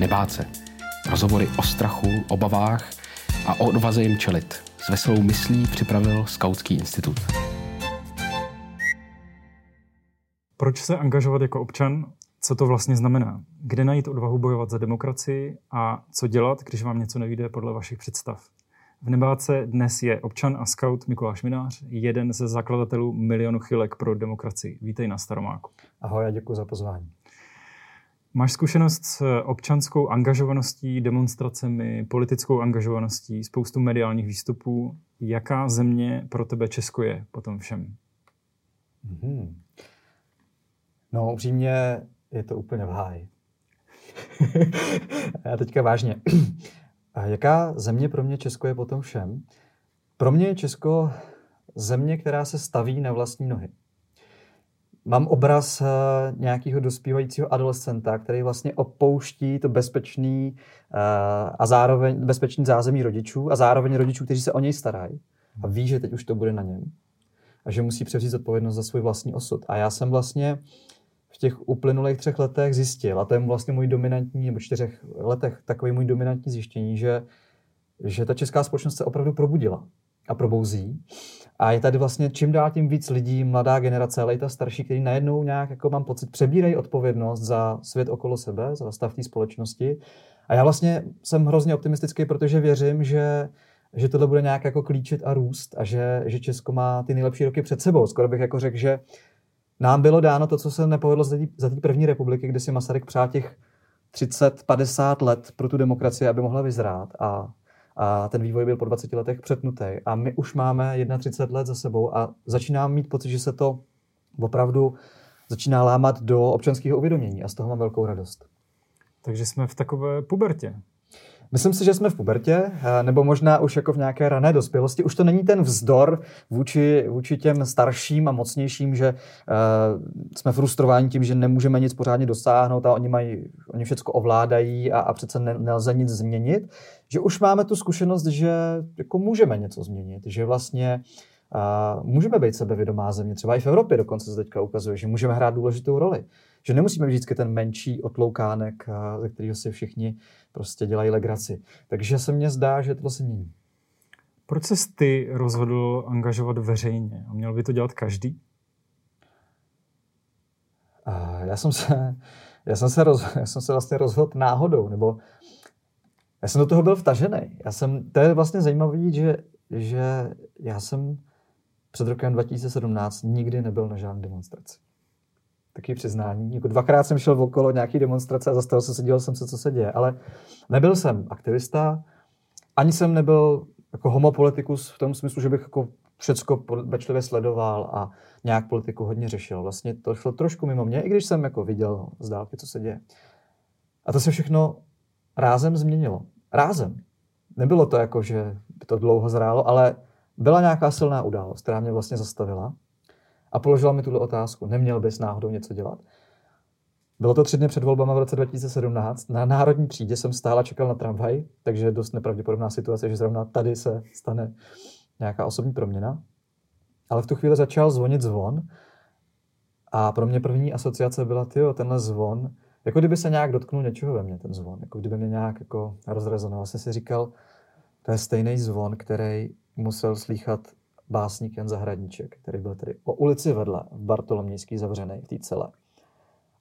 nebát se. Rozhovory o strachu, obavách a o odvaze jim čelit. S veselou myslí připravil Skautský institut. Proč se angažovat jako občan? Co to vlastně znamená? Kde najít odvahu bojovat za demokracii a co dělat, když vám něco nevíde podle vašich představ? V Nebáce dnes je občan a scout Mikuláš Minář, jeden ze zakladatelů milionu chylek pro demokracii. Vítej na Staromáku. Ahoj a děkuji za pozvání. Máš zkušenost s občanskou angažovaností, demonstracemi, politickou angažovaností, spoustu mediálních výstupů. Jaká země pro tebe Česko je po tom všem? Mm-hmm. No, upřímně je to úplně v háji. Já teďka vážně. A jaká země pro mě Česko je po tom všem? Pro mě je Česko země, která se staví na vlastní nohy. Mám obraz uh, nějakého dospívajícího adolescenta, který vlastně opouští to bezpečný uh, a zároveň bezpečný zázemí rodičů a zároveň rodičů, kteří se o něj starají a ví, že teď už to bude na něm a že musí převzít odpovědnost za svůj vlastní osud. A já jsem vlastně v těch uplynulých třech letech zjistil, a to je vlastně můj dominantní, nebo čtyřech letech, takový můj dominantní zjištění, že, že ta česká společnost se opravdu probudila a probouzí. A je tady vlastně čím dál tím víc lidí, mladá generace, ale i ta starší, který najednou nějak, jako mám pocit, přebírají odpovědnost za svět okolo sebe, za stav té společnosti. A já vlastně jsem hrozně optimistický, protože věřím, že že tohle bude nějak jako klíčit a růst a že, že Česko má ty nejlepší roky před sebou. Skoro bych jako řekl, že nám bylo dáno to, co se nepovedlo za té první republiky, kdy si Masaryk přál těch 30-50 let pro tu demokracii, aby mohla vyzrát a, a ten vývoj byl po 20 letech přetnutý. A my už máme 31 let za sebou a začínám mít pocit, že se to opravdu začíná lámat do občanského uvědomění a z toho mám velkou radost. Takže jsme v takové pubertě. Myslím si, že jsme v pubertě, eh, nebo možná už jako v nějaké rané dospělosti. Už to není ten vzdor vůči, vůči těm starším a mocnějším, že uh, jsme frustrováni tím, že nemůžeme nic pořádně dosáhnout a oni, mají, oni všechno ovládají a, a přece ne, nelze nic změnit. Že už máme tu zkušenost, že jako můžeme něco změnit, že vlastně uh, můžeme být sebevědomá země. Třeba i v Evropě dokonce se teďka ukazuje, že můžeme hrát důležitou roli. Že nemusíme být vždycky ten menší otloukánek, ze kterého si všichni prostě dělají legraci. Takže se mně zdá, že to se mění. Proč se ty rozhodl angažovat veřejně? A měl by to dělat každý? A já jsem se, já jsem se, roz, já jsem se vlastně rozhodl náhodou, nebo já jsem do toho byl vtažený. Já jsem, to je vlastně zajímavé, že, že já jsem před rokem 2017 nikdy nebyl na žádné demonstraci taky přiznání. Jako dvakrát jsem šel okolo nějaký demonstrace a zastavil jsem se, díval jsem se, co se děje. Ale nebyl jsem aktivista, ani jsem nebyl jako homopolitikus v tom smyslu, že bych jako všecko pečlivě sledoval a nějak politiku hodně řešil. Vlastně to šlo trošku mimo mě, i když jsem jako viděl z dálky, co se děje. A to se všechno rázem změnilo. Rázem. Nebylo to jako, že by to dlouho zrálo, ale byla nějaká silná událost, která mě vlastně zastavila a položila mi tuhle otázku. Neměl bys náhodou něco dělat? Bylo to tři dny před volbama v roce 2017. Na národní třídě jsem stál a čekal na tramvaj, takže dost nepravděpodobná situace, že zrovna tady se stane nějaká osobní proměna. Ale v tu chvíli začal zvonit zvon a pro mě první asociace byla, ty tenhle zvon, jako kdyby se nějak dotknul něčeho ve mně, ten zvon, jako kdyby mě nějak jako rozrezonoval. Jsem si říkal, to je stejný zvon, který musel slýchat básník Jan Zahradníček, který byl tedy o ulici vedle v Bartolomějský zavřený v té celé.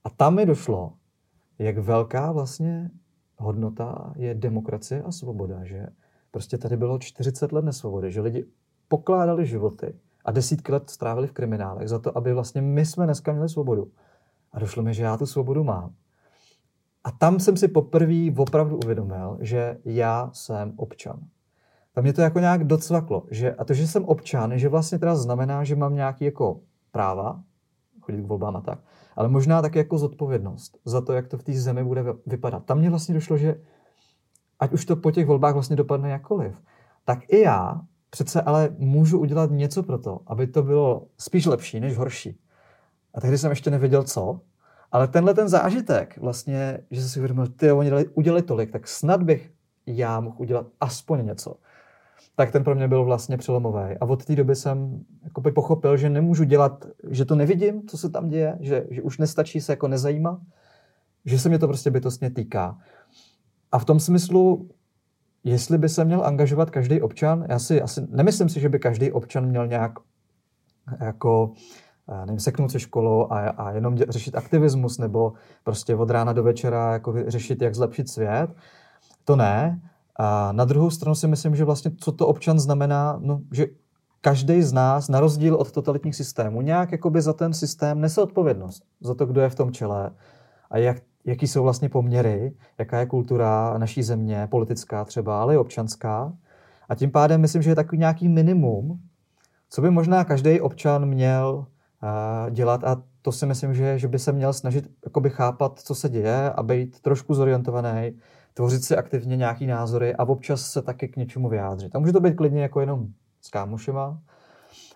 A tam mi došlo, jak velká vlastně hodnota je demokracie a svoboda, že prostě tady bylo 40 let nesvobody, že lidi pokládali životy a desítky let strávili v kriminálech za to, aby vlastně my jsme dneska měli svobodu. A došlo mi, že já tu svobodu mám. A tam jsem si poprvé opravdu uvědomil, že já jsem občan. A mě to jako nějak docvaklo. Že, a to, že jsem občan, že vlastně teda znamená, že mám nějaký jako práva, chodit k volbám a tak, ale možná taky jako zodpovědnost za to, jak to v té zemi bude vypadat. Tam mě vlastně došlo, že ať už to po těch volbách vlastně dopadne jakkoliv, tak i já přece ale můžu udělat něco pro to, aby to bylo spíš lepší než horší. A tehdy jsem ještě nevěděl co, ale tenhle ten zážitek vlastně, že jsem si uvědomil, ty oni udělali tolik, tak snad bych já mohl udělat aspoň něco tak ten pro mě byl vlastně přelomový. A od té doby jsem jako by pochopil, že nemůžu dělat, že to nevidím, co se tam děje, že, že už nestačí se jako nezajímat, že se mě to prostě bytostně týká. a v tom smyslu, jestli by se měl angažovat každý občan, já si asi nemyslím si, že by každý občan měl nějak jako nevím, seknout se školou a, a jenom dě, řešit aktivismus nebo prostě od rána do večera jako řešit, jak zlepšit svět. To ne. A na druhou stranu si myslím, že vlastně co to občan znamená, no, že každý z nás, na rozdíl od totalitních systémů, nějak jakoby za ten systém nese odpovědnost. Za to, kdo je v tom čele a jak, jaký jsou vlastně poměry, jaká je kultura naší země, politická třeba, ale i občanská. A tím pádem myslím, že je takový nějaký minimum, co by možná každý občan měl dělat a to si myslím, že, že by se měl snažit jakoby chápat, co se děje a být trošku zorientovaný, tvořit si aktivně nějaký názory a občas se taky k něčemu vyjádřit. A může to být klidně jako jenom s kámošema,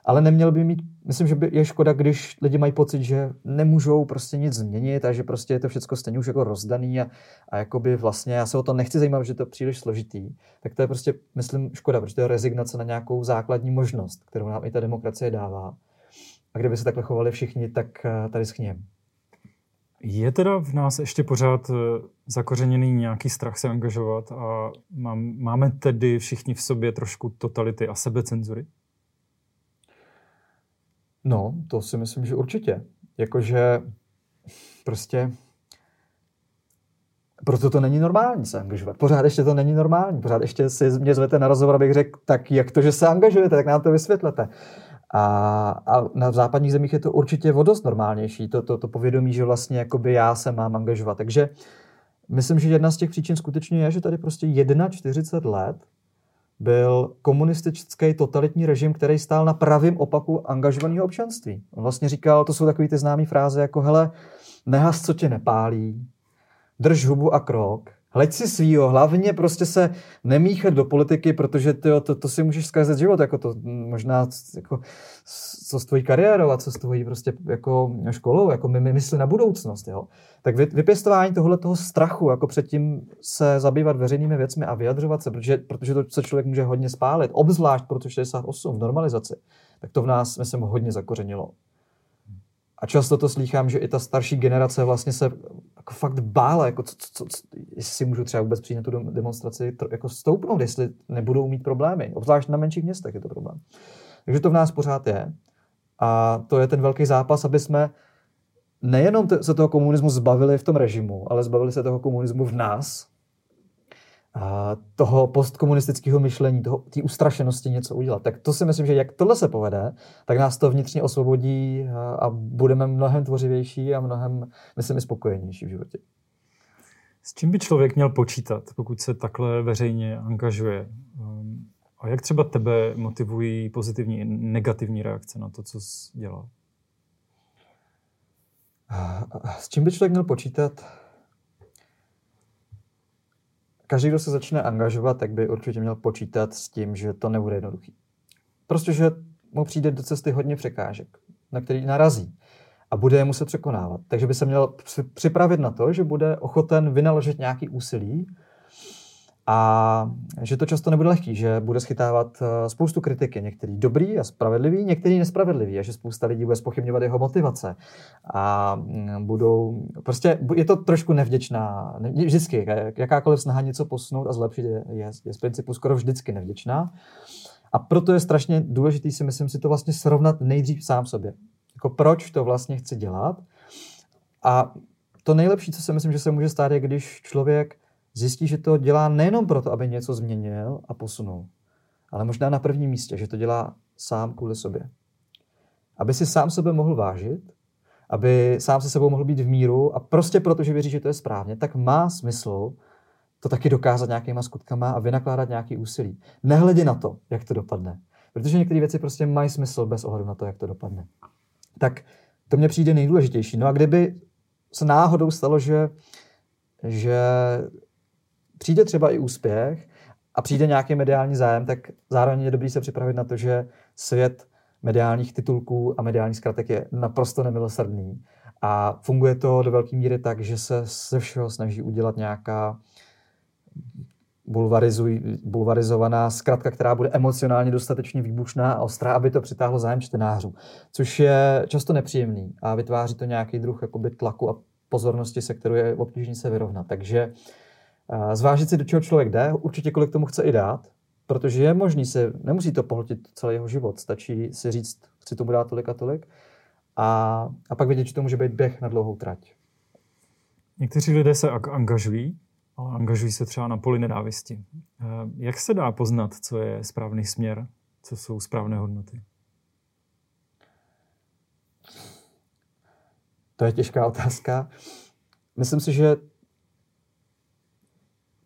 ale neměl by mít, myslím, že by je škoda, když lidi mají pocit, že nemůžou prostě nic změnit a že prostě je to všechno stejně už jako rozdaný a, a jakoby vlastně já se o to nechci zajímat, že to je příliš složitý, tak to je prostě, myslím, škoda, protože to je rezignace na nějakou základní možnost, kterou nám i ta demokracie dává. A kdyby se takhle chovali všichni, tak eh, tady schněm. Je teda v nás ještě pořád eh, zakořeněný nějaký strach se angažovat a máme tedy všichni v sobě trošku totality a sebecenzury? No, to si myslím, že určitě. Jakože prostě proto to není normální se angažovat. Pořád ještě to není normální. Pořád ještě si mě zvete na rozhovor, abych řekl, tak jak to, že se angažujete, tak nám to vysvětlete. A, a na západních zemích je to určitě vodost normálnější, to, to, to povědomí, že vlastně jakoby já se mám angažovat. Takže myslím, že jedna z těch příčin skutečně je, že tady prostě 41 let byl komunistický totalitní režim, který stál na pravém opaku angažovaného občanství. On vlastně říkal, to jsou takové ty známé fráze jako hele, nehas, co tě nepálí, drž hubu a krok, hleď si svýho, hlavně prostě se nemíchat do politiky, protože tyjo, to, to si můžeš zkazit život, jako to možná jako, co s tvojí kariérou a co s tvojí prostě jako školou, jako my, my mysli na budoucnost, jo. Tak vy, vypěstování tohle toho strachu, jako předtím se zabývat veřejnými věcmi a vyjadřovat se, protože, protože to se člověk může hodně spálit, obzvlášť pro 68 v normalizaci, tak to v nás, myslím, hodně zakořenilo. A často to slýchám, že i ta starší generace vlastně se jako fakt bála, jako co, co, co, jestli si můžu třeba vůbec přijít na tu demonstraci, to, jako stoupnout, jestli nebudou mít problémy. Obzvlášť na menších městech je to problém. Takže to v nás pořád je. A to je ten velký zápas, aby jsme nejenom se toho komunismu zbavili v tom režimu, ale zbavili se toho komunismu v nás, toho postkomunistického myšlení, toho, té ustrašenosti něco udělat. Tak to si myslím, že jak tohle se povede, tak nás to vnitřně osvobodí a budeme mnohem tvořivější a mnohem, myslím, i spokojenější v životě. S čím by člověk měl počítat, pokud se takhle veřejně angažuje? Um, a jak třeba tebe motivují pozitivní i negativní reakce na to, co jsi dělal? S čím by člověk měl počítat? Každý, kdo se začne angažovat, tak by určitě měl počítat s tím, že to nebude jednoduchý. Prostě, že mu přijde do cesty hodně překážek, na který narazí a bude je muset překonávat. Takže by se měl připravit na to, že bude ochoten vynaložit nějaký úsilí a že to často nebude lehký, že bude schytávat eh, spoustu kritiky, některý dobrý a spravedlivý, některý nespravedlivý a že spousta lidí bude spochybňovat jeho motivace. A mm, budou, prostě je to trošku nevděčná, vždycky, jakákoliv snaha něco posunout a zlepšit je, je, je z principu skoro vždycky nevděčná. A proto je strašně důležitý si myslím si to vlastně srovnat nejdřív sám sobě. Jako proč to vlastně chci dělat? A to nejlepší, co si myslím, že se může stát, je když člověk zjistí, že to dělá nejenom proto, aby něco změnil a posunul, ale možná na prvním místě, že to dělá sám kvůli sobě. Aby si sám sebe mohl vážit, aby sám se sebou mohl být v míru a prostě proto, že věří, že to je správně, tak má smysl to taky dokázat nějakýma skutkama a vynakládat nějaký úsilí. Nehledě na to, jak to dopadne. Protože některé věci prostě mají smysl bez ohledu na to, jak to dopadne. Tak to mně přijde nejdůležitější. No a kdyby se náhodou stalo, že, že přijde třeba i úspěch a přijde nějaký mediální zájem, tak zároveň je dobrý se připravit na to, že svět mediálních titulků a mediálních zkratek je naprosto nemilosrdný. A funguje to do velké míry tak, že se ze všeho snaží udělat nějaká bulvarizovaná zkratka, která bude emocionálně dostatečně výbušná a ostrá, aby to přitáhlo zájem čtenářů. Což je často nepříjemný a vytváří to nějaký druh jakoby, tlaku a pozornosti, se kterou je obtížné se vyrovnat. Takže Zvážit si, do čeho člověk jde, určitě kolik tomu chce i dát, protože je možný si, nemusí to pohltit celý jeho život, stačí si říct, chci tomu dát tolik a tolik a, a pak vědět, že to může být běh na dlouhou trať. Někteří lidé se angažují, ale angažují se třeba na poli nenávisti. Eh, jak se dá poznat, co je správný směr, co jsou správné hodnoty? To je těžká otázka. Myslím si, že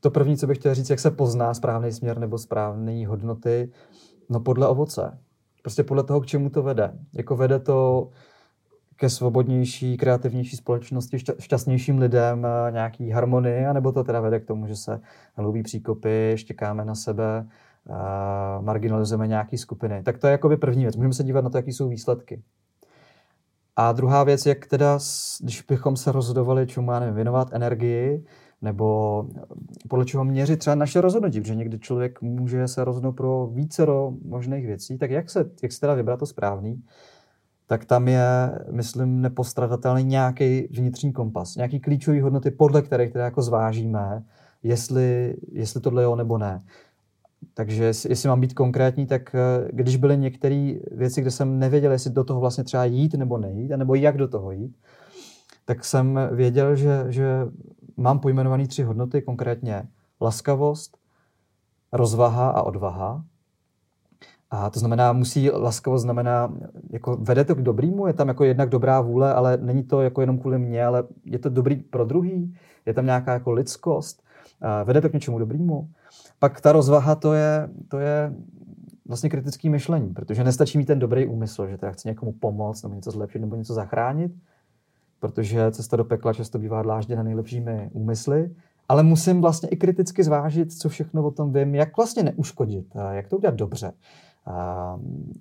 to první, co bych chtěl říct, jak se pozná správný směr nebo správné hodnoty, no podle ovoce. Prostě podle toho, k čemu to vede. Jako vede to ke svobodnější, kreativnější společnosti, šťastnějším lidem, eh, nějaký harmonii, anebo to teda vede k tomu, že se hlubí příkopy, štěkáme na sebe, eh, marginalizujeme nějaké skupiny. Tak to je jakoby první věc. Můžeme se dívat na to, jaký jsou výsledky. A druhá věc, jak teda, když bychom se rozhodovali, čemu nevím, věnovat energii, nebo podle čeho měřit třeba naše rozhodnutí, protože někdy člověk může se rozhodnout pro více možných věcí, tak jak se, jak se teda vybrat to správný, tak tam je, myslím, nepostradatelný nějaký vnitřní kompas, nějaký klíčové hodnoty, podle kterých teda jako zvážíme, jestli, jestli tohle jo nebo ne. Takže jestli mám být konkrétní, tak eh, když byly některé věci, kde jsem nevěděl, jestli do toho vlastně třeba jít nebo nejít, nebo jak do toho jít, tak jsem věděl, že, že mám pojmenované tři hodnoty, konkrétně laskavost, rozvaha a odvaha. A to znamená, musí laskavost znamená, jako vede to k dobrýmu, je tam jako jednak dobrá vůle, ale není to jako jenom kvůli mně, ale je to dobrý pro druhý, je tam nějaká jako lidskost, vede to k něčemu dobrýmu. Pak ta rozvaha, to je, to je vlastně kritický myšlení, protože nestačí mít ten dobrý úmysl, že teda chci někomu pomoct nebo něco zlepšit nebo něco zachránit, protože cesta do pekla často bývá dlážděna nejlepšími úmysly, ale musím vlastně i kriticky zvážit, co všechno o tom vím, jak vlastně neuškodit, jak to udělat dobře,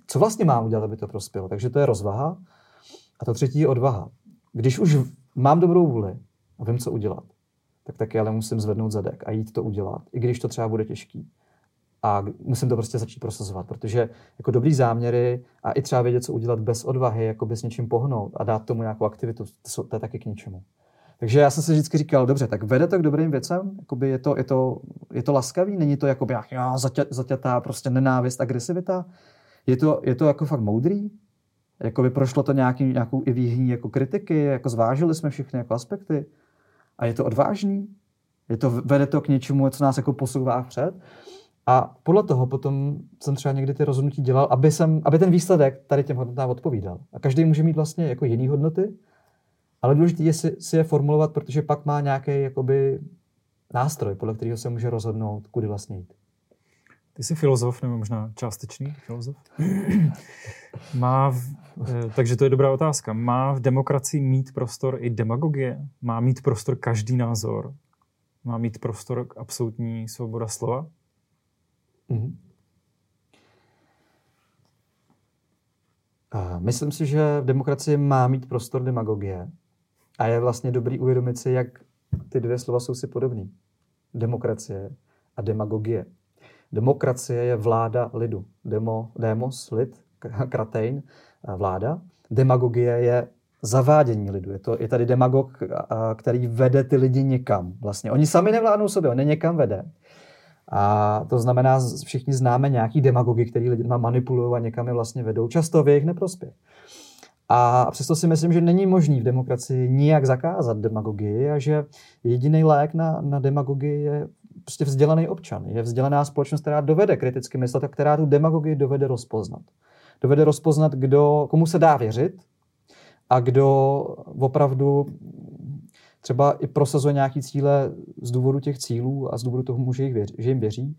co vlastně mám udělat, aby to prospělo. Takže to je rozvaha. A to třetí je odvaha. Když už mám dobrou vůli a vím, co udělat, tak taky ale musím zvednout zadek a jít to udělat, i když to třeba bude těžký. A musím to prostě začít prosazovat, protože jako dobrý záměry a i třeba vědět, co udělat bez odvahy, jako bez něčím pohnout a dát tomu nějakou aktivitu, to, to je taky k ničemu. Takže já jsem si vždycky říkal, dobře, tak vede to k dobrým věcem, jakoby je, to, je, to, je to laskavý, není to jako nějaká zatě, zatětá prostě nenávist, agresivita. Je to, je to jako fakt moudrý, jako by prošlo to nějaký, nějakou i výhní jako kritiky, jako zvážili jsme všechny jako aspekty. A je to odvážný, je to, vede to k něčemu, co nás jako posouvá vpřed. A podle toho potom jsem třeba někdy ty rozhodnutí dělal, aby, jsem, aby ten výsledek tady těm hodnotám odpovídal. A každý může mít vlastně jako jiný hodnoty, ale důležité je si, si je formulovat, protože pak má nějaký jakoby nástroj, podle kterého se může rozhodnout, kudy vlastně jít. Ty jsi filozof, nebo možná částečný filozof? Má v, eh, takže to je dobrá otázka. Má v demokracii mít prostor i demagogie? Má mít prostor každý názor? Má mít prostor k absolutní svoboda slova? Mm-hmm. Myslím si, že v demokracii má mít prostor demagogie. A je vlastně dobrý uvědomit si, jak ty dvě slova jsou si podobný. Demokracie a demagogie. Demokracie je vláda lidu. Demo, demos, lid, kratejn, vláda. Demagogie je zavádění lidu. Je, to, je tady demagog, který vede ty lidi někam. Vlastně. Oni sami nevládnou sobě, on je někam vede. A to znamená, všichni známe nějaký demagogy, který lidma manipulují a někam je vlastně vedou, často v jejich neprospěch. A přesto si myslím, že není možný v demokracii nijak zakázat demagogii a že jediný lék na, na demagogii je prostě vzdělaný občan. Je vzdělaná společnost, která dovede kriticky myslet a která tu demagogii dovede rozpoznat. Dovede rozpoznat, kdo, komu se dá věřit a kdo opravdu třeba i prosazuje nějaký cíle z důvodu těch cílů a z důvodu toho, že, jich věří, že jim věří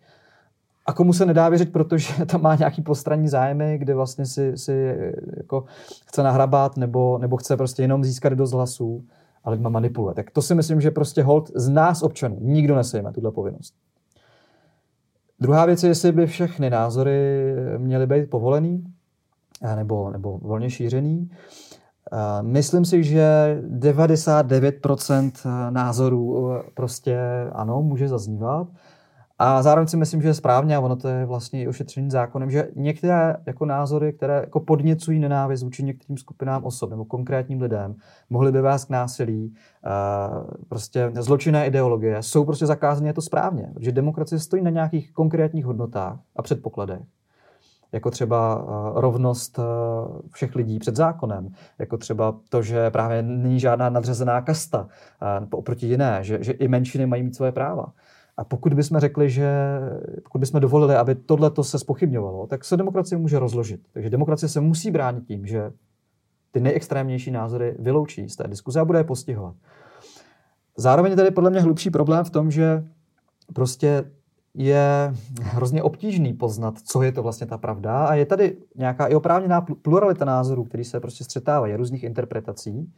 a komu se nedá věřit, protože tam má nějaký postranní zájmy, kde vlastně si, si jako chce nahrabat nebo, nebo chce prostě jenom získat dost hlasů a lidma manipuluje. Tak to si myslím, že prostě hold z nás občanů. Nikdo nesejme tuhle povinnost. Druhá věc je, jestli by všechny názory měly být povolený nebo, nebo volně šířený. Myslím si, že 99% názorů prostě ano, může zaznívat. A zároveň si myslím, že je správně, a ono to je vlastně i ošetřený zákonem, že některé jako názory, které jako podněcují nenávist vůči některým skupinám osob nebo konkrétním lidem, mohly by vést k násilí, prostě zločinné ideologie, jsou prostě zakázané, je to správně, protože demokracie stojí na nějakých konkrétních hodnotách a předpokladech jako třeba rovnost všech lidí před zákonem, jako třeba to, že právě není žádná nadřazená kasta oproti jiné, že, že i menšiny mají mít svoje práva. A pokud bychom řekli, že pokud bychom dovolili, aby tohle se spochybňovalo, tak se demokracie může rozložit. Takže demokracie se musí bránit tím, že ty nejextrémnější názory vyloučí z té diskuze a bude je postihovat. Zároveň je tady podle mě hlubší problém v tom, že prostě je hrozně obtížný poznat, co je to vlastně ta pravda a je tady nějaká i oprávněná pluralita názorů, který se prostě střetávají, různých interpretací,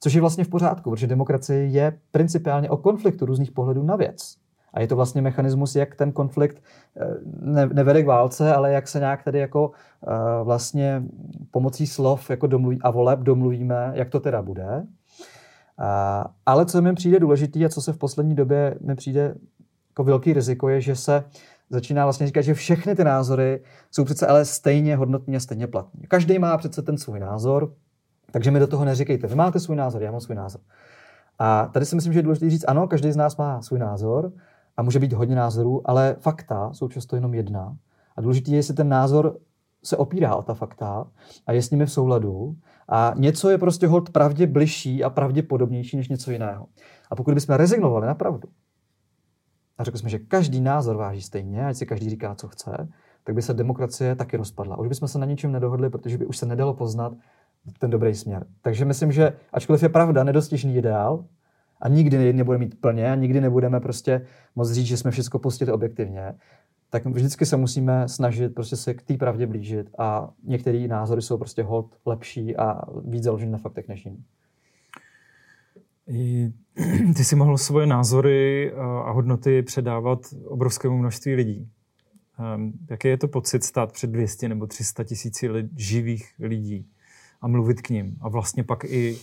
což je vlastně v pořádku, protože demokracie je principiálně o konfliktu různých pohledů na věc. A je to vlastně mechanismus, jak ten konflikt eh, ne, nevede k válce, ale jak se nějak tady jako uh, vlastně pomocí slov jako domluví, a voleb domluvíme, jak to teda bude. Uh, ale co mi přijde důležitý a co se v poslední době mi přijde jako velký riziko, je, že se začíná vlastně říkat, že všechny ty názory jsou přece ale stejně hodnotní a stejně platní. Každý má přece ten svůj názor, takže mi do toho neříkejte, vy máte svůj názor, já mám svůj názor. A tady si myslím, že je důležité říct, ano, každý z nás má svůj názor, a může být hodně názorů, ale fakta jsou často jenom jedna. A důležité je, jestli ten názor se opírá o ta fakta a je s nimi v souladu. A něco je prostě hold pravdě bližší a pravděpodobnější než něco jiného. A pokud bychom rezignovali na pravdu a řekli jsme, že každý názor váží stejně, ať si každý říká, co chce, tak by se demokracie taky rozpadla. Už bychom se na ničem nedohodli, protože by už se nedalo poznat ten dobrý směr. Takže myslím, že ačkoliv je pravda nedostižný ideál, a nikdy nebude mít plně a nikdy nebudeme prostě moc říct, že jsme všechno pustili objektivně, tak vždycky se musíme snažit prostě se k té pravdě blížit a některé názory jsou prostě hod lepší a víc založené na faktech než jiný. Ty si mohl svoje názory a hodnoty předávat obrovskému množství lidí. Ehm, jaký je to pocit stát před 200 nebo 300 tisíci živých lidí a mluvit k ním? A vlastně pak i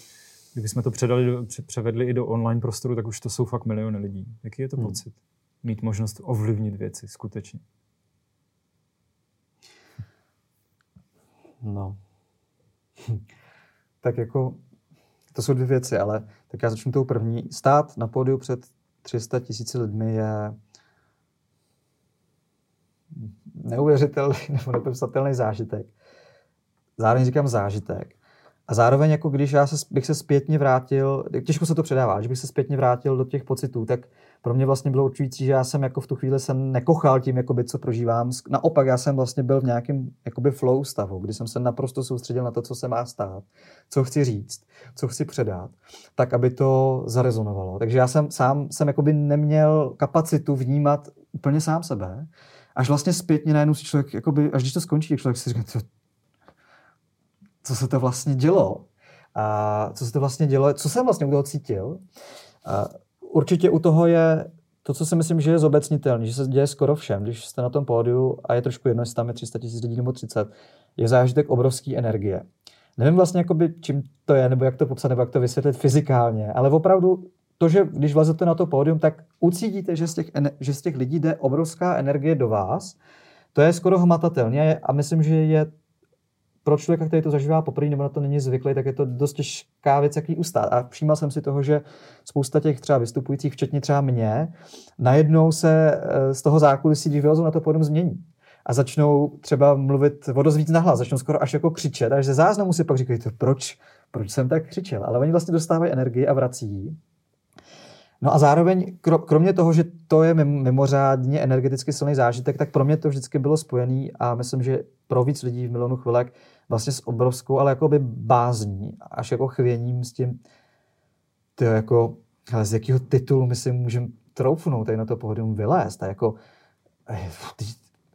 Kdybychom to předali převedli i do online prostoru, tak už to jsou fakt miliony lidí. Jaký je to hmm. pocit? Mít možnost ovlivnit věci skutečně. No. tak jako, to jsou dvě věci, ale tak já začnu tou první. Stát na pódiu před 300 tisíci lidmi je neuvěřitelný nebo nepopsatelný zážitek. Zároveň říkám zážitek, a zároveň, jako když já se, bych se zpětně vrátil, těžko se to předává, že bych se zpětně vrátil do těch pocitů, tak pro mě vlastně bylo určující, že já jsem jako v tu chvíli jsem nekochal tím, jakoby, co prožívám. Naopak, já jsem vlastně byl v nějakém jakoby flow stavu, kdy jsem se naprosto soustředil na to, co se má stát, co chci říct, co chci předat, tak, aby to zarezonovalo. Takže já jsem sám jsem jakoby neměl kapacitu vnímat úplně sám sebe, až vlastně zpětně najednou si člověk, jakoby, až když to skončí, člověk si říká, co se to vlastně dělo. A co se to vlastně dělo, co jsem vlastně u toho cítil. A určitě u toho je to, co si myslím, že je zobecnitelné, že se děje skoro všem, když jste na tom pódiu a je trošku jedno, jestli tam je 300 tisíc lidí nebo 30, je zážitek obrovské energie. Nevím vlastně, jakoby, čím to je, nebo jak to popsat, nebo jak to vysvětlit fyzikálně, ale opravdu to, že když vlezete na to pódium, tak ucítíte, že z těch, že z těch lidí jde obrovská energie do vás, to je skoro hmatatelné a myslím, že je pro člověka, který to zažívá poprvé nebo na to není zvyklý, tak je to dost těžká věc, jaký ustát. A všímal jsem si toho, že spousta těch třeba vystupujících, včetně třeba mě, najednou se eh, z toho zákulisí, když vylezou na to pódium, změní. A začnou třeba mluvit o dost víc nahlas, začnou skoro až jako křičet, až ze záznamu si pak říkají, to proč, proč jsem tak křičel. Ale oni vlastně dostávají energii a vrací No a zároveň, kromě toho, že to je mimořádně energeticky silný zážitek, tak pro mě to vždycky bylo spojený a myslím, že pro víc lidí v milionu chvilek vlastně s obrovskou, ale jakoby bázní, až jako chvěním s tím, to jako, ale z jakého titulu my si můžeme troufnout tady na to pódium vylézt a jako eh,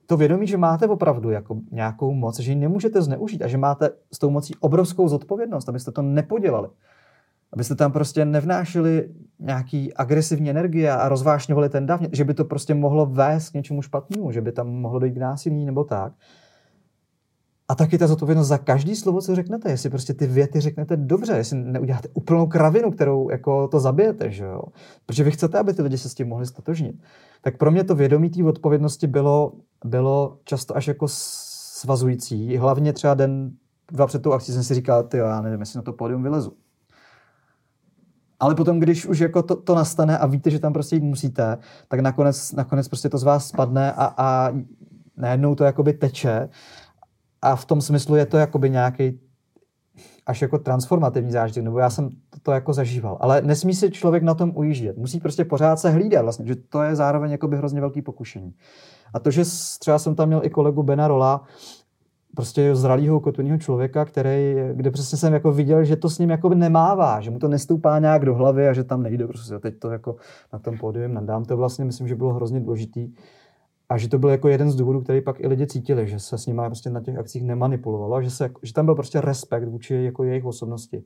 to vědomí, že máte opravdu jako nějakou moc, že ji nemůžete zneužít a že máte s tou mocí obrovskou zodpovědnost, abyste to nepodělali. Abyste tam prostě nevnášeli nějaký agresivní energie a rozvášňovali ten dav, že by to prostě mohlo vést k něčemu špatnému, že by tam mohlo dojít k násilí nebo tak A taky ta zodpovědnost za každý slovo, co řeknete, jestli prostě ty věty řeknete dobře, jestli neuděláte úplnou kravinu, kterou jako to zabijete, že jo? Protože vy chcete, aby ty lidi se s tím mohli statožnit. Tak pro mě to vědomí té odpovědnosti bylo, bylo často až jako svazující. Hlavně třeba den, dva před tou akcí jsem si říkal, ty já nevím, jestli na to pódium vylezu. Ale potom, když už jako to, to nastane a víte, že tam prostě jít musíte, tak nakonec, nakonec prostě to z vás spadne a, a najednou to jakoby teče a v tom smyslu je to jakoby nějaký až jako transformativní zážitek, nebo já jsem to, to jako zažíval. Ale nesmí si člověk na tom ujíždět. Musí prostě pořád se hlídat vlastně, že to je zároveň jakoby hrozně velký pokušení. A to, že třeba jsem tam měl i kolegu Bena Rola, prostě zralýho kotveného člověka, který, kde přesně jsem jako viděl, že to s ním jako nemává, že mu to nestoupá nějak do hlavy a že tam nejde. Prostě teď to jako na tom pódium nadám. To vlastně myslím, že bylo hrozně důležitý. A že to byl jako jeden z důvodů, který pak i lidi cítili, že se s nimi prostě na těch akcích nemanipulovalo, že, se, že tam byl prostě respekt vůči jako jejich osobnosti.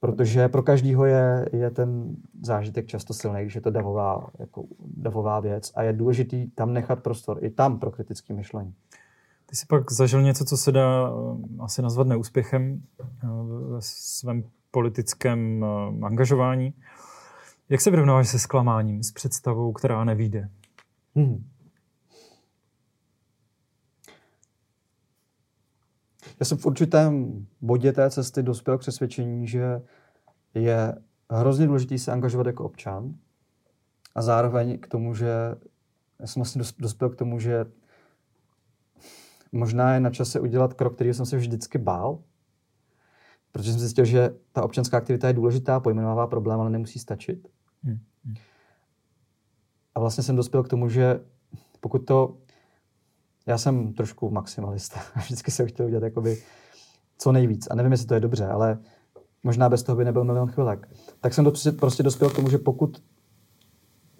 Protože pro každého je, je ten zážitek často silný, když je to davová, jako davová věc a je důležitý tam nechat prostor i tam pro kritické myšlení. Ty jsi pak zažil něco, co se dá eh, asi nazvat neúspěchem eh, ve svém politickém eh, angažování. Jak se vyrovnáváš se zklamáním, s představou, která nevíde? Hmm. Já jsem v určitém bodě té cesty dospěl k přesvědčení, že je hrozně důležité se angažovat jako občan a zároveň k tomu, že já jsem vlastně dospěl k tomu, že možná je na čase udělat krok, který jsem se vždycky bál, protože jsem zjistil, že ta občanská aktivita je důležitá, pojmenovává problém, ale nemusí stačit. Hmm. A vlastně jsem dospěl k tomu, že pokud to já jsem trošku maximalista. Vždycky jsem chtěl udělat jakoby co nejvíc. A nevím, jestli to je dobře, ale možná bez toho by nebyl milion chvilek. Tak jsem prostě, prostě dospěl k tomu, že pokud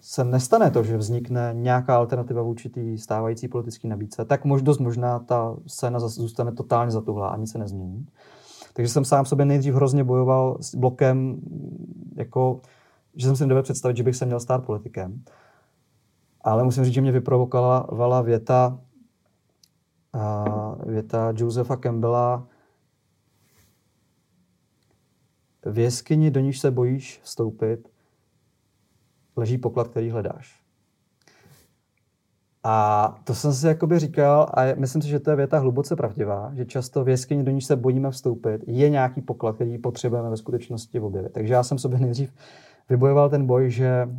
se nestane to, že vznikne nějaká alternativa vůči té stávající politické nabídce, tak možná dost možná ta scéna zůstane totálně zatuhlá a nic se nezmění. Takže jsem sám sobě nejdřív hrozně bojoval s blokem, jako, že jsem si nedovedl představit, že bych se měl stát politikem. Ale musím říct, že mě vyprovokovala věta a věta Josefa Campbella v jeskyni, do níž se bojíš vstoupit, leží poklad, který hledáš. A to jsem si jakoby říkal a myslím si, že to je věta hluboce pravdivá, že často v jeskyni, do níž se bojíme vstoupit, je nějaký poklad, který potřebujeme ve skutečnosti objevit. Takže já jsem sobě nejdřív vybojoval ten boj, že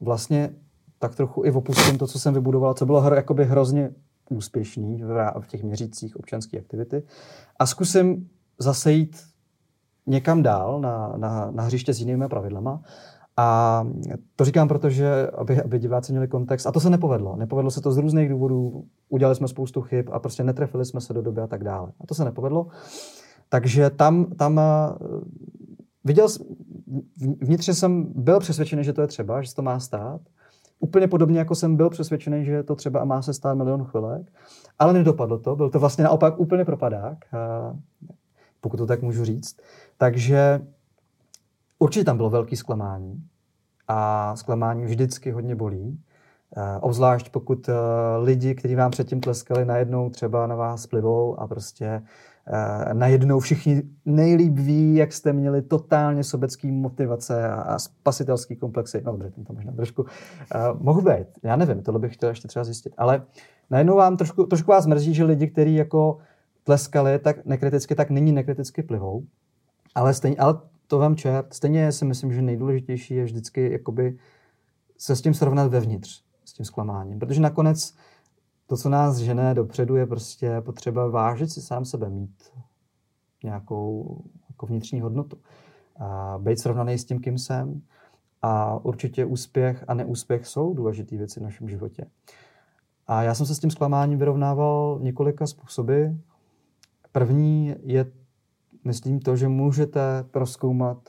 vlastně tak trochu i opustím to, co jsem vybudoval, co bylo hro, jakoby hrozně úspěšný v těch měřících občanské aktivity a zkusím zase jít někam dál na, na, na hřiště s jinými pravidlama. A to říkám, protože aby, aby diváci měli kontext. A to se nepovedlo. Nepovedlo se to z různých důvodů. Udělali jsme spoustu chyb a prostě netrefili jsme se do doby a tak dále. A to se nepovedlo. Takže tam, tam eh, viděl, vnitřně jsem byl přesvědčený, že to je třeba, že se to má stát. Úplně podobně, jako jsem byl přesvědčený, že to třeba má se stát milion chvilek, ale nedopadlo to, byl to vlastně naopak úplně propadák, pokud to tak můžu říct. Takže určitě tam bylo velký zklamání a zklamání vždycky hodně bolí. Obzvlášť pokud lidi, kteří vám předtím tleskali, najednou třeba na vás plivou a prostě najednou všichni nejlíp ví, jak jste měli totálně sobecký motivace a, a spasitelský komplexy. No dobře, to možná trošku uh, mohu být. Já nevím, tohle bych chtěl ještě třeba zjistit. Ale najednou vám trošku, trošku vás mrzí, že lidi, kteří jako tleskali tak nekriticky, tak nyní nekriticky plivou. Ale, stejně, ale to vám čert. Stejně si myslím, že nejdůležitější je vždycky jakoby se s tím srovnat vevnitř, s tím zklamáním. Protože nakonec to, co nás žene dopředu, je prostě potřeba vážit si sám sebe, mít nějakou jako vnitřní hodnotu. A být srovnaný s tím, kým jsem. A určitě úspěch a neúspěch jsou důležité věci v našem životě. A já jsem se s tím zklamáním vyrovnával několika způsoby. První je, myslím, to, že můžete proskoumat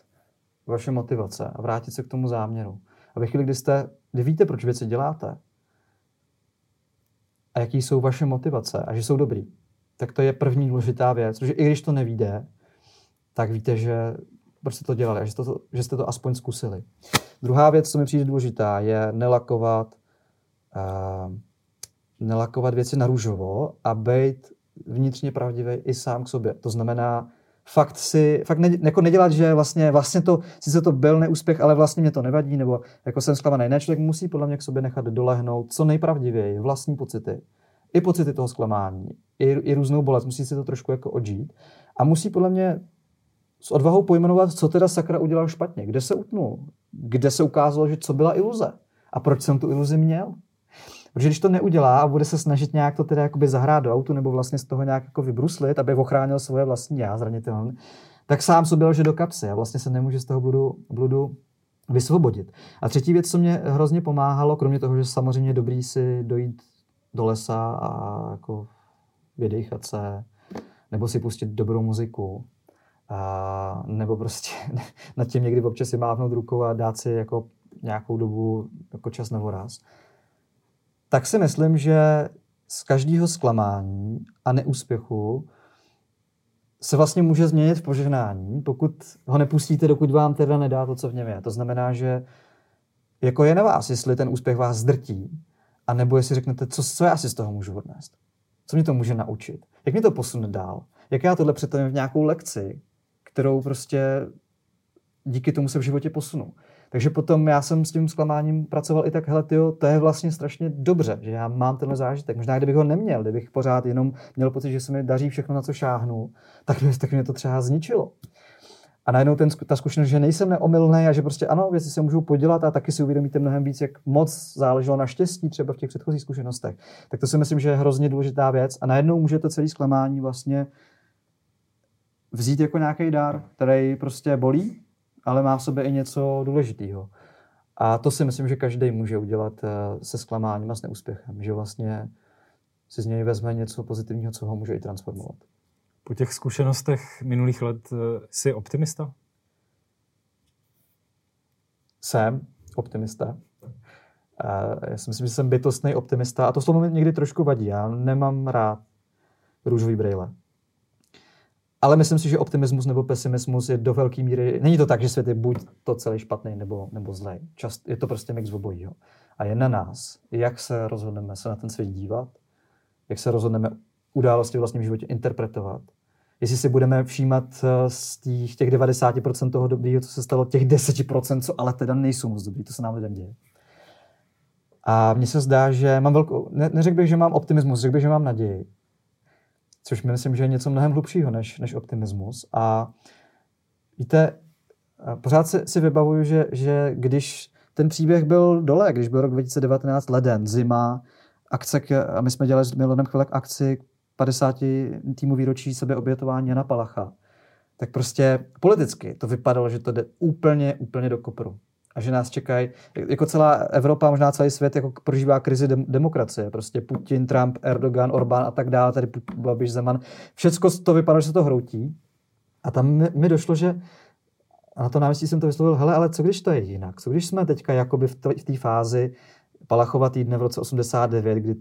vaše motivace a vrátit se k tomu záměru. A ve chvíli, kdy, jste, kdy víte, proč věci děláte, a jaký jsou vaše motivace a že jsou dobrý. Tak to je první důležitá věc, protože i když to nevíde, tak víte, že prostě to dělali a že, to, že jste to aspoň zkusili. Druhá věc, co mi přijde důležitá, je nelakovat, uh, nelakovat věci na růžovo a být vnitřně pravdivý i sám k sobě. To znamená, fakt si, fakt ne, jako nedělat, že vlastně, vlastně to, sice to byl neúspěch, ale vlastně mě to nevadí, nebo jako jsem zklamaný. Ne, člověk musí podle mě k sobě nechat dolehnout co nejpravdivěji, vlastní pocity. I pocity toho zklamání, i, i různou bolest, musí si to trošku jako odžít. A musí podle mě s odvahou pojmenovat, co teda sakra udělal špatně, kde se utnul, kde se ukázalo, že co byla iluze a proč jsem tu iluzi měl. Protože když to neudělá a bude se snažit nějak to teda jakoby zahrát do autu nebo vlastně z toho nějak jako vybruslit, aby ochránil svoje vlastní já zranitelné, tak sám sobě lže do kapsy a vlastně se nemůže z toho bludu, bludu vysvobodit. A třetí věc, co mě hrozně pomáhalo, kromě toho, že samozřejmě dobrý si dojít do lesa a jako vydechat se, nebo si pustit dobrou muziku, a, nebo prostě nad tím někdy občas si mávnout rukou a dát si jako nějakou dobu jako čas na voraz, tak si myslím, že z každého zklamání a neúspěchu se vlastně může změnit v požehnání, pokud ho nepustíte, dokud vám teda nedá to, co v něm je. To znamená, že jako je na vás, jestli ten úspěch vás zdrtí, a nebo jestli řeknete, co, co já si z toho můžu odnést. Co mě to může naučit. Jak mě to posune dál. Jak já tohle přetavím v nějakou lekci, kterou prostě díky tomu se v životě posunu. Takže potom já jsem s tím zklamáním pracoval i tak, hele, tyjo, to je vlastně strašně dobře, že já mám tenhle zážitek. Možná kdybych ho neměl, kdybych pořád jenom měl pocit, že se mi daří všechno, na co šáhnu, tak, tak mě to třeba zničilo. A najednou ten, ta zkušenost, že nejsem neomylný a že prostě ano, věci se můžou podělat a taky si uvědomíte mnohem víc, jak moc záleželo na štěstí třeba v těch předchozích zkušenostech. Tak to si myslím, že je hrozně důležitá věc. A najednou může to celé zklamání vlastně vzít jako nějaký dar, který prostě bolí, ale má v sobě i něco důležitého. A to si myslím, že každý může udělat eh, se zklamáním a s neúspěchem, že vlastně si z něj vezme něco pozitivního, co ho může i transformovat. Po těch zkušenostech minulých let eh, jsi optimista? Jsem optimista. Já si myslím, že jsem bytostný optimista a to slovo mi někdy trošku vadí. Já nemám rád růžový brýle. Ale myslím si, že optimismus nebo pesimismus je do velké míry. Není to tak, že svět je buď to celý špatný nebo, nebo zlej. Čast, je to prostě mix obojího. A je na nás, jak se rozhodneme se na ten svět dívat, jak se rozhodneme události v vlastním životě interpretovat. Jestli si budeme všímat eh, z těch, těch 90% toho dobrého, co se stalo, těch 10%, co ale teda nejsou moc dobrý, to se nám lidem děje. A mně se zdá, že mám velkou, ne, neřekl bych, že mám optimismus, řekl bych, že mám naději což myslím, že je něco mnohem hlubšího než, než optimismus. A víte, pořád si, si vybavuju, že, že když ten příběh byl dole, když byl rok 2019, leden, zima, akce, a my jsme dělali s Milanem Chvilek akci 50 týmu výročí sebeobětování Jana Palacha, tak prostě politicky to vypadalo, že to jde úplně, úplně do kopru a že nás čekají, jako celá Evropa, možná celý svět, jako prožívá krizi dem- demokracie. Prostě Putin, Trump, Erdogan, Orbán a tak dále, tady Babiš, Zeman. Všecko to vypadá, že se to hroutí. A tam mi, mi došlo, že a na to náměstí jsem to vyslovil, hele, ale co když to je jinak? Co když jsme teďka jakoby v té fázi Palachova týdne v roce 89, kdy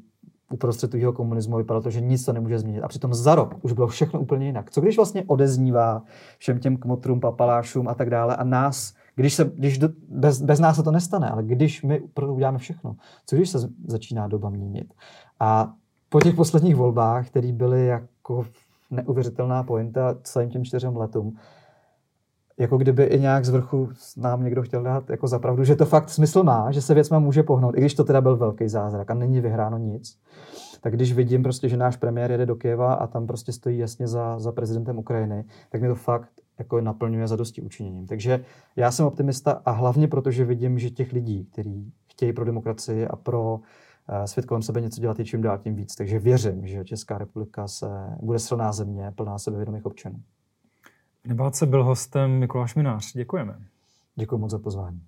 uprostřed toho komunismu vypadalo to, že nic to nemůže změnit. A přitom za rok už bylo všechno úplně jinak. Co když vlastně odeznívá všem těm kmotrům, papalášům a tak dále a nás když se, když do, bez, bez nás se to nestane, ale když my uděláme všechno, co když se začíná doba měnit? A po těch posledních volbách, které byly jako neuvěřitelná pointa celým těm čtyřem letům, jako kdyby i nějak z vrchu nám někdo chtěl dát jako zapravdu, že to fakt smysl má, že se věcma může pohnout, i když to teda byl velký zázrak a není vyhráno nic. Tak když vidím prostě, že náš premiér jede do Kieva a tam prostě stojí jasně za, za prezidentem Ukrajiny, tak mě to fakt jako naplňuje za dosti učiněním. Takže já jsem optimista a hlavně proto, že vidím, že těch lidí, kteří chtějí pro demokracii a pro eh, svět kolem sebe něco dělat, je čím dál tím víc. Takže věřím, že Česká republika se bude silná země, plná sebevědomých občanů. V Nebáce byl hostem Mikuláš Minář. Děkujeme. Děkuji moc za pozvání.